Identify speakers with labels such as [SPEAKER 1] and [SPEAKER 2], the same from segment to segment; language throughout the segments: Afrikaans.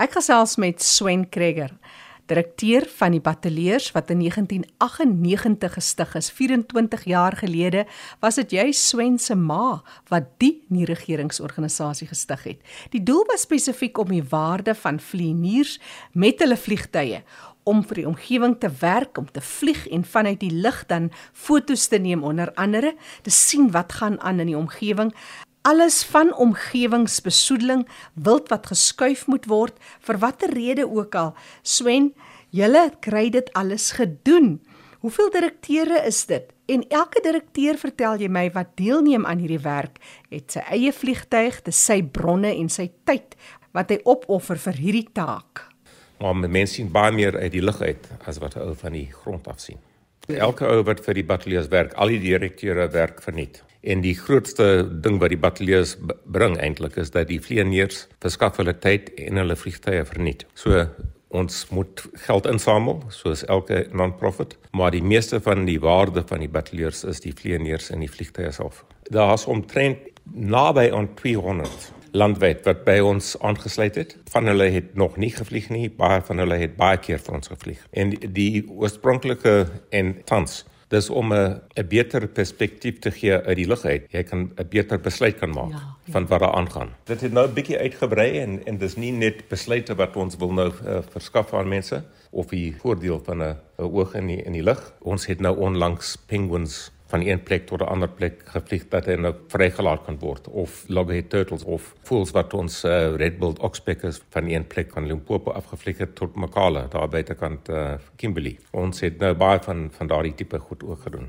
[SPEAKER 1] Ek gesels met Swen Kreger, direkteur van die Batteliers wat in 1998 gestig is. 24 jaar gelede was dit jy Swen se ma wat die nie-regeringsorganisasie gestig het. Die doel was spesifiek om die waarde van vlieëniers met hulle vliegtye om vir die omgewing te werk, om te vlieg en vanuit die lug dan fotos te neem onder andere, te sien wat gaan aan in die omgewing alles van omgewingsbesoedeling, wild wat geskuif moet word vir watter rede ook al. Swen, julle kry dit alles gedoen. Hoeveel direkteure is dit? En elke direkteur vertel jy my wat deelneem aan hierdie werk, het sy eie vliegtyg, dis sy bronne en sy tyd wat hy opoffer vir hierdie taak.
[SPEAKER 2] Maar mense sien baie meer uit die lug uit as wat ou van die grond af sien. Elke ou wat vir die bataljoens werk, al die direkteure werk verniet. En die grootste ding wat die bataljoens bring eintlik is dat die vlieëniers verskaf hulle tyd en hulle vliegtye verniet. So ons moet geld insamel soos elke non-profit, maar die meeste van die waarde van die bataljoens is die vlieëniers en die vliegtye self. Daar's omtrent naby aan 200 landwyd wat by ons aangesluit het. Van hulle het nog nie gevlieg nie, baie van hulle het baie keer vir ons gevlieg. En die oorspronklike en tans dis om 'n 'n beter perspektief te gee uit die lug uit. Jy kan 'n beter besluit kan maak ja, ja. van wat daar aangaan. Dit het nou 'n bietjie uitgebrei en en dis nie net besluite wat ons wil nou uh, verskaf aan mense of die voordeel van 'n oog in die in die lug. Ons het nou onlangs penguins van een plek tot 'n ander plek gevlieg dat hy nou vrygelaat kan word of loggerhead turtles of voels wat ons uh, redbull oxpeckers van een plek van Limpopo afgevlieg het tot Makala daar buitekant uh, Kimberley. Ons het nou baie van van daardie tipe goed ook gedoen.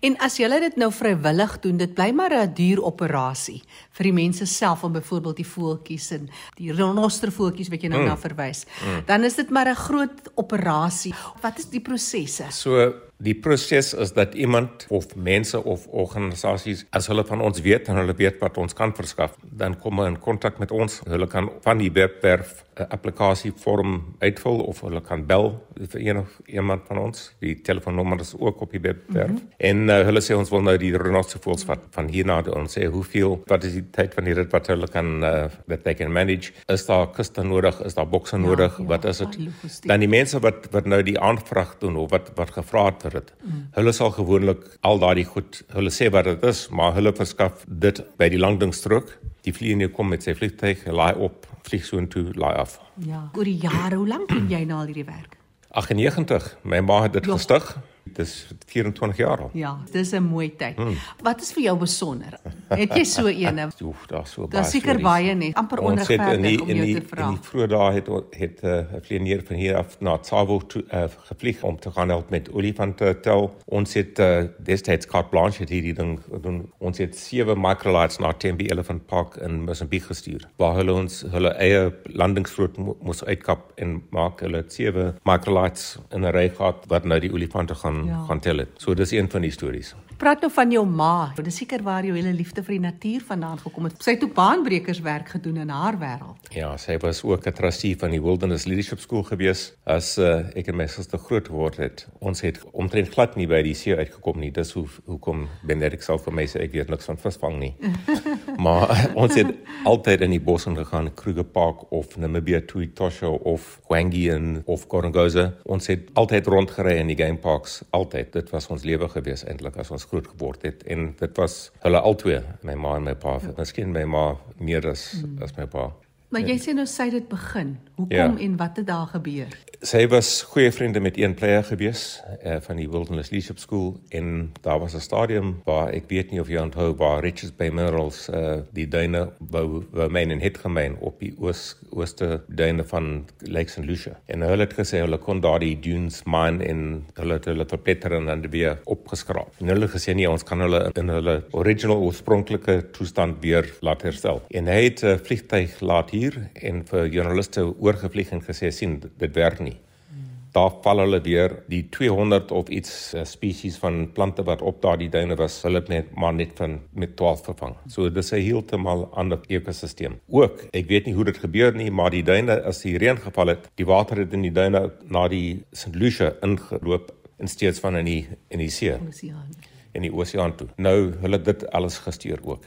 [SPEAKER 1] En as jy dit nou vrywillig doen, dit bly maar 'n duur operasie vir die mense self om byvoorbeeld die voeltjies en die renostervoeltjies wat jy nou mm. na verwys. Mm. Dan is dit maar 'n groot operasie. Wat is die prosesse?
[SPEAKER 2] So Die proses is dat iemand of mense of organisasies as hulle van ons weet en hulle weet wat ons kan verskaf, dan kom hulle in kontak met ons. Hulle kan van die webwerf 'n applikasievorm uitvul of hulle kan bel vir een of iemand van ons. Die telefoonnommer is ook op die webwerf. Mm -hmm. En uh, hulle sê ons wil nou die renostervoels vat van hier na ons sê hoeveel wat is die tyd van die rit wat hulle kan uh, that they can manage. Is daar kuste nodig? Is daar bokse ja, nodig? Ja, wat is dit? Dan die mense wat wat nou die aanvraag doen of wat wat gevra het vir dit. Mm. Hulle sal gewoonlik al daardie goed, hulle sê wat dit is, maar hulle verskaf dit by die langdingstrook. Die vlieënier kom met sy vliegtuig, laai op, vlieg so intoe, laai af.
[SPEAKER 1] Ja, oor die jare, hoe lank doen jy nou al hierdie werk?
[SPEAKER 2] 98. My ma het dit jo. gestig. Dis 24 jaar al.
[SPEAKER 1] Ja, dis 'n mooi tyd. Hmm. Wat is vir jou besonder? Het jy so eene?
[SPEAKER 2] Oef, daar's so baie.
[SPEAKER 1] Daar's seker baie net amper onregverdig om jou te vra.
[SPEAKER 2] In die vroeë dae het het 'n uh, vlieënier van hier af na Tsavo toe uh, gevlieg om te gaan help met olifante tel. Ons het uh, destyds carte blanche het hierdie ding doen. Ons het sewe microlights na Tembe Elephant Park in Mozambique gestuur. Waar hulle ons hulle eie landingsvloot mo moes uitkap en maak hulle sewe microlights in 'n ry gehad wat nou die olifante gaan gaan ja. gaan tel dit. So dis een van die stories.
[SPEAKER 1] Praat nou van jou ma. Dis seker waar jou hele liefde vir die natuur vandaan gekom het. Sy het ook baanbrekers werk gedoen in haar wêreld.
[SPEAKER 2] Ja, sy was ook 'n trustee van die Wilderness Leadership School gewees as uh, ek en my suster groot geword het. Ons het omtrent glad nie by die see uitgekom nie. Dis hoe hoekom Benedict self vir my sê ek weet niks van visvang nie. maar ons het altyd in die bos gegaan, Kruger Park of Namibia Tuitosho of Hwangian of Gorongosa. Ons het altyd rondgery in die game parks altyd. Dit was ons lewe gewees eintlik as ons groot geword het en dit was hulle albei, my ma en my pa. Miskien my ma meer as mm. as my pa.
[SPEAKER 1] Maar jy sê nou sy het dit begin. Hoekom ja. en wat het daar gebeur?
[SPEAKER 2] Sy was goeie vriende met een player gewees uh, van die Wilderness Leadership School en daar was 'n stadium waar ek weet nie of jy onthou waar Richards Bay Minerals uh, die duine wou wou myn en het gemyn op die oos ooste duine van Lake St Lucia. En hulle het gesê hulle kon daardie dunes mine en hulle het hulle verpletter en dan weer opgeskraap. En hulle gesê nee, ons kan hulle in hulle original oorspronklike toestand weer laat herstel. En hy het 'n uh, vliegtyg laat hier en vir joernaliste oorgevlieg en gesê sien dit werk nie daar val hulle weer die 200 of iets uh, spesies van plante wat op daardie duine was, hulle net maar net van met 12 vervang. So dis 'n heeltemal ander ekosisteem. Ook, ek weet nie hoe dit gebeur nie, maar die duine as die reën geval het, die water het in die duine na die St. Lucia ingeloop in steeds van in die in die see. Oseaan. In die oseaan toe. Nou hulle dit alles gestuur ook.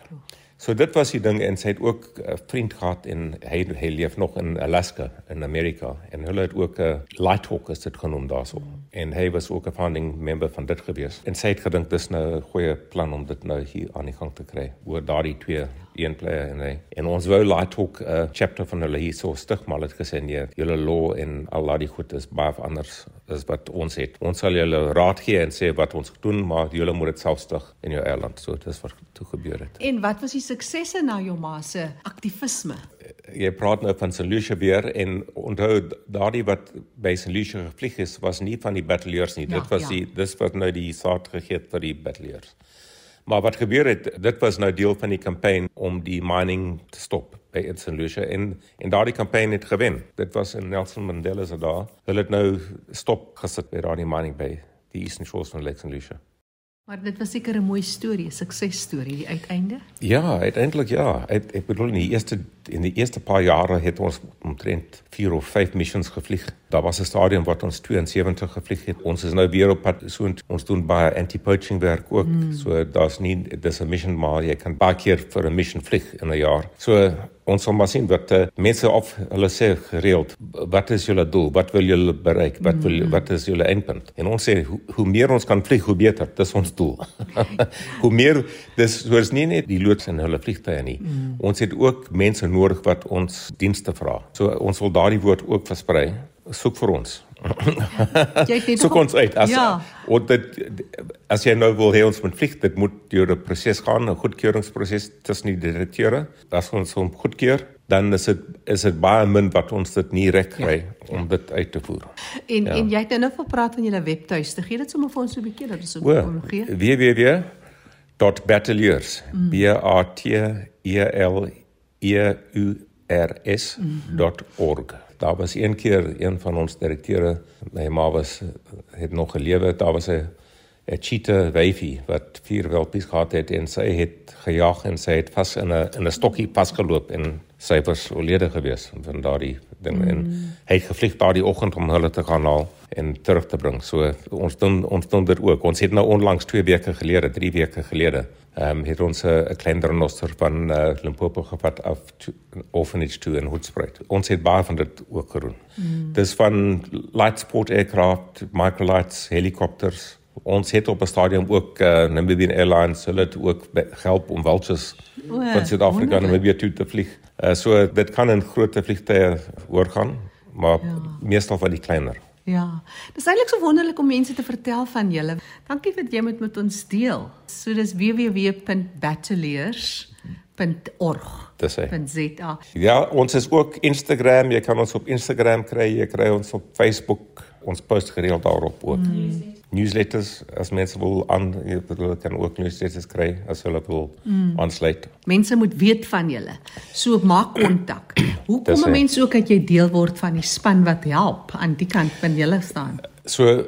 [SPEAKER 2] So dit was die ding en sy het ook 'n vriend gehad en hy hy leef nog in Alaska in Amerika en hulle het ook 'n Lighthawk is dit genoem daarso. En hy was ook 'n founding member van dit gewees. En sy het gedink dis nou 'n goeie plan om dit nou hier aan die gang te kry oor daardie twee een player en hy en ons wou Lighthawk 'n uh, chapter van hulle hier so stig maar het gesê nee, julle law en al daardie goed is baie anders as wat ons het. Ons sal julle raad gee en sê wat ons doen, maar julle moet dit self stig in jou eiland. So dis wat toe gebeur het.
[SPEAKER 1] En wat was die suksesse na jou ma se aktivisme?
[SPEAKER 2] Jy praat nou van St. Lucia weer en onthou daardie wat by St. Lucia gevlieg is was nie van die batteliers nie. Ja, dit was ja. die dis wat nou die saad gegee het vir die batteliers. Maar wat gebeur het, dit was nou deel van die kampanje om die mining te stop by St. Lucia en en daardie kampanje het gewen. Dit was in Nelson Mandela se dae. Hulle het nou stop gesit by daardie mining by die Eastern Shores van Lake St. Lucia.
[SPEAKER 1] Maar dit was seker 'n mooi storie, 'n suksesstorie die uiteinde.
[SPEAKER 2] Ja, uiteindelik ja. Ek, ek bedoel in die eerste in die eerste paar jare het ons omtrent 4 of 5 missions gevlieg. Daar was 'n stadium wat ons 72 gevlieg het. Ons is nou weer op pad so ons doen baie anti-poaching werk ook. Mm. So daar's nie dis 'n mission maar jy kan baie keer vir 'n mission vlieg in 'n jaar. So ons sal maar sien wat uh, mense of hulle sê gereeld wat is julle doel wat wil julle bereik wat wil mm. wat is julle eindpunt en ons sê hoe, hoe meer ons kan vlieg hoe beter dis ons doel hoe meer dis soos nie net die loods en hulle vliegtye nie mm. ons het ook mense nodig wat ons dienste vra so ons wil daardie woord ook versprei soek vir ons jy het so kon uit as ja. en dit as jy nou wil hê ons moet vlieg dit moet deur 'n proses gaan 'n goedkeuringsproses tussen die direkteure as ons hom goedkeur dan is dit is dit baie min wat ons dit nie reg kry ja. om dit uit te voer.
[SPEAKER 1] En ja. en jy het nou nog gepraat van julle webtuiste. Gee dit sommer vir ons so 'n bietjie dat ons so kon gee.
[SPEAKER 2] www.batteliers mm. b a t e l e u r s.org. Mm -hmm daar was een keer een van ons direkteure, my ma was het nog gelewe, daar was 'n 'n cheetah wyfie wat vier welpies gehad het en sy het gejag en sy het vas in 'n in 'n stokkie pasgeloop en sy was oorlede gewees van daardie ding mm. en hy het gevlieg daardie oggend om hulle te gaan haal en terug te bring. So ons doen ons doen dit ook. Ons het nou onlangs 2 weke gelede, 3 weke gelede ehm um, het ons 'n klein renoster van uh, Limpopo gevat af orphanage toe in Hoedspruit. Ons het baie van dit ook gedoen. Mm. Dis van light sport aircraft, microlights, helikopters. Ons het op 'n stadium ook uh, Namibian Airlines hulle het ook help om vultures van Suid-Afrika na Namibië toe te vlieg. Uh, so dit kan in groot vliegtye oorgaan, maar ja. meestal van die kleiner.
[SPEAKER 1] Ja. Dis eintlik so wonderlik om mense te vertel van julle. Dankie dat jy met met ons deel. So dis www.batteliers.org.
[SPEAKER 2] Dis hy. Ja, ons is ook Instagram, jy kan ons op Instagram kry, jy kry ons op Facebook. Ons post gereeld daarop ook. Mm newsletters as mense wil aan hulle kan ook newsletters kry as hulle wil mm. aansluit.
[SPEAKER 1] Mense moet weet van julle. So maak kontak. Hoe kom 'n mens ook dat jy deel word van die span wat help aan die kant van julle staan?
[SPEAKER 2] So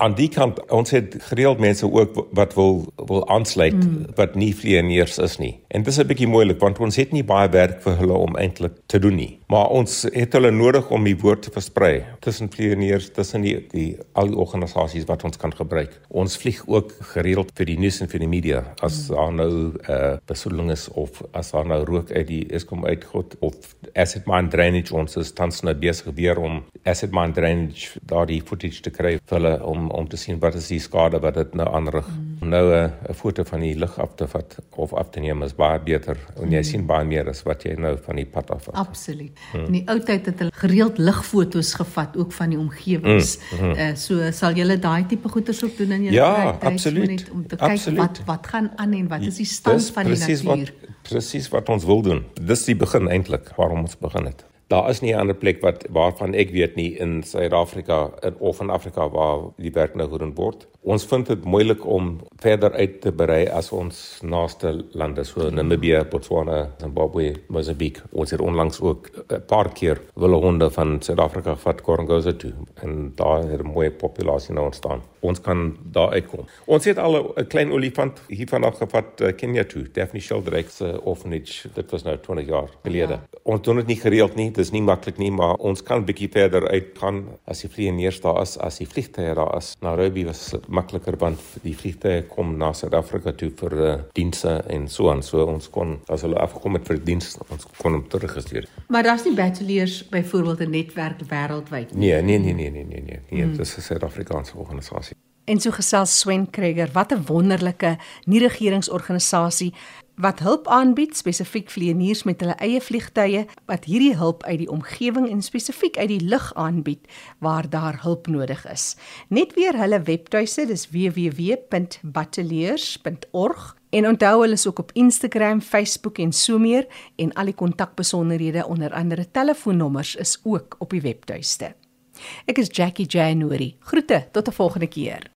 [SPEAKER 2] aan die kant ons het gereeld mense ook wat wil wil aansluit mm. wat nie vlieëniers is nie. En dit is 'n bietjie moeilik want ons het nie baie werk vir hulle om eintlik te doen nie. Maar ons het hulle nodig om die woord te versprei tussen vlieëniers, tussen die, die al die organisasies wat ons kan gebruik. Ons vlieg ook gereeld vir die nuus en vir die media as mm. daar nou 'n uh, besoedeling is of as daar nou rook uit die Eskom uitgod of asset mine drainage ons is tans nou besig weer om asset mine drainage daardie footage te kry vir hulle om om te sien wat is die skade wat dit nou aanrig. Mm. Nou eh, 'n foto van die lug af te vat of af te neem is baie beter en jy mm. sien baie meer as wat jy nou van die pad af vat.
[SPEAKER 1] Absoluut. Mm. In die ou tyd het hulle gereeld ligfoto's gevat ook van die omgewings. Mm. Mm. Uh, so sal julle daai tipe goeters ook doen in julle
[SPEAKER 2] Ja, absoluut.
[SPEAKER 1] Om te kyk absoluut. wat wat gaan aan en wat is die stand Dis van die natuur.
[SPEAKER 2] Presies wat ons wil doen. Dis die begin eintlik waarom ons begin het daar is nie 'n ander plek wat waarvan ek weet nie in Suid-Afrika of in Afrika waar die werk nou gedoen word. Ons vind dit moeilik om verder uit te berei as ons naaste lande so Namibië, Botswana, Zimbabwe, Mozambique. Ons het onlangs ook 'n paar keer wille honde van Suid-Afrika vat Korongosa toe en daar het 'n mooi populasie nou ontstaan. Ons kan daar uitkom. Ons het al 'n klein olifant hiervan afgevat uh, Kenia toe, Daphne Sheldrake se uh, orphanage. Dit was nou 20 jaar gelede. Ja. Ons doen dit nie gereeld nie, dis nie maklik nie, maar ons kan 'n bietjie verder uitgaan as die vlieg neers daar is, as die vliegtye daar is. Nairobi was makliker want die vliegtye kom na Suid-Afrika toe vir uh, dienste en so aan. So ons kon as hulle afgekom het vir diens, ons kon hom teruggestuur.
[SPEAKER 1] Maar daar's nie bachelors byvoorbeeld 'n netwerk wêreldwyd
[SPEAKER 2] nie. Nee, nee, nee, nee, nee, nee, nee. nee hmm. Dis 'n Suid-Afrikaanse organisasie.
[SPEAKER 1] En so gesels Swen Kreger, wat 'n wonderlike nie-regeringsorganisasie wat hulp aanbied spesifiek vlieëniers met hulle eie vliegtye wat hierdie hulp uit die omgewing en spesifiek uit die lug aanbied waar daar hulp nodig is. Net weer hulle webtuise, dis www.batteliers.org en onthou hulle is ook op Instagram, Facebook en so meer en al die kontakbesonderhede onder andere telefoonnommers is ook op die webtuiste. Ek is Jackie January. Groete tot 'n volgende keer.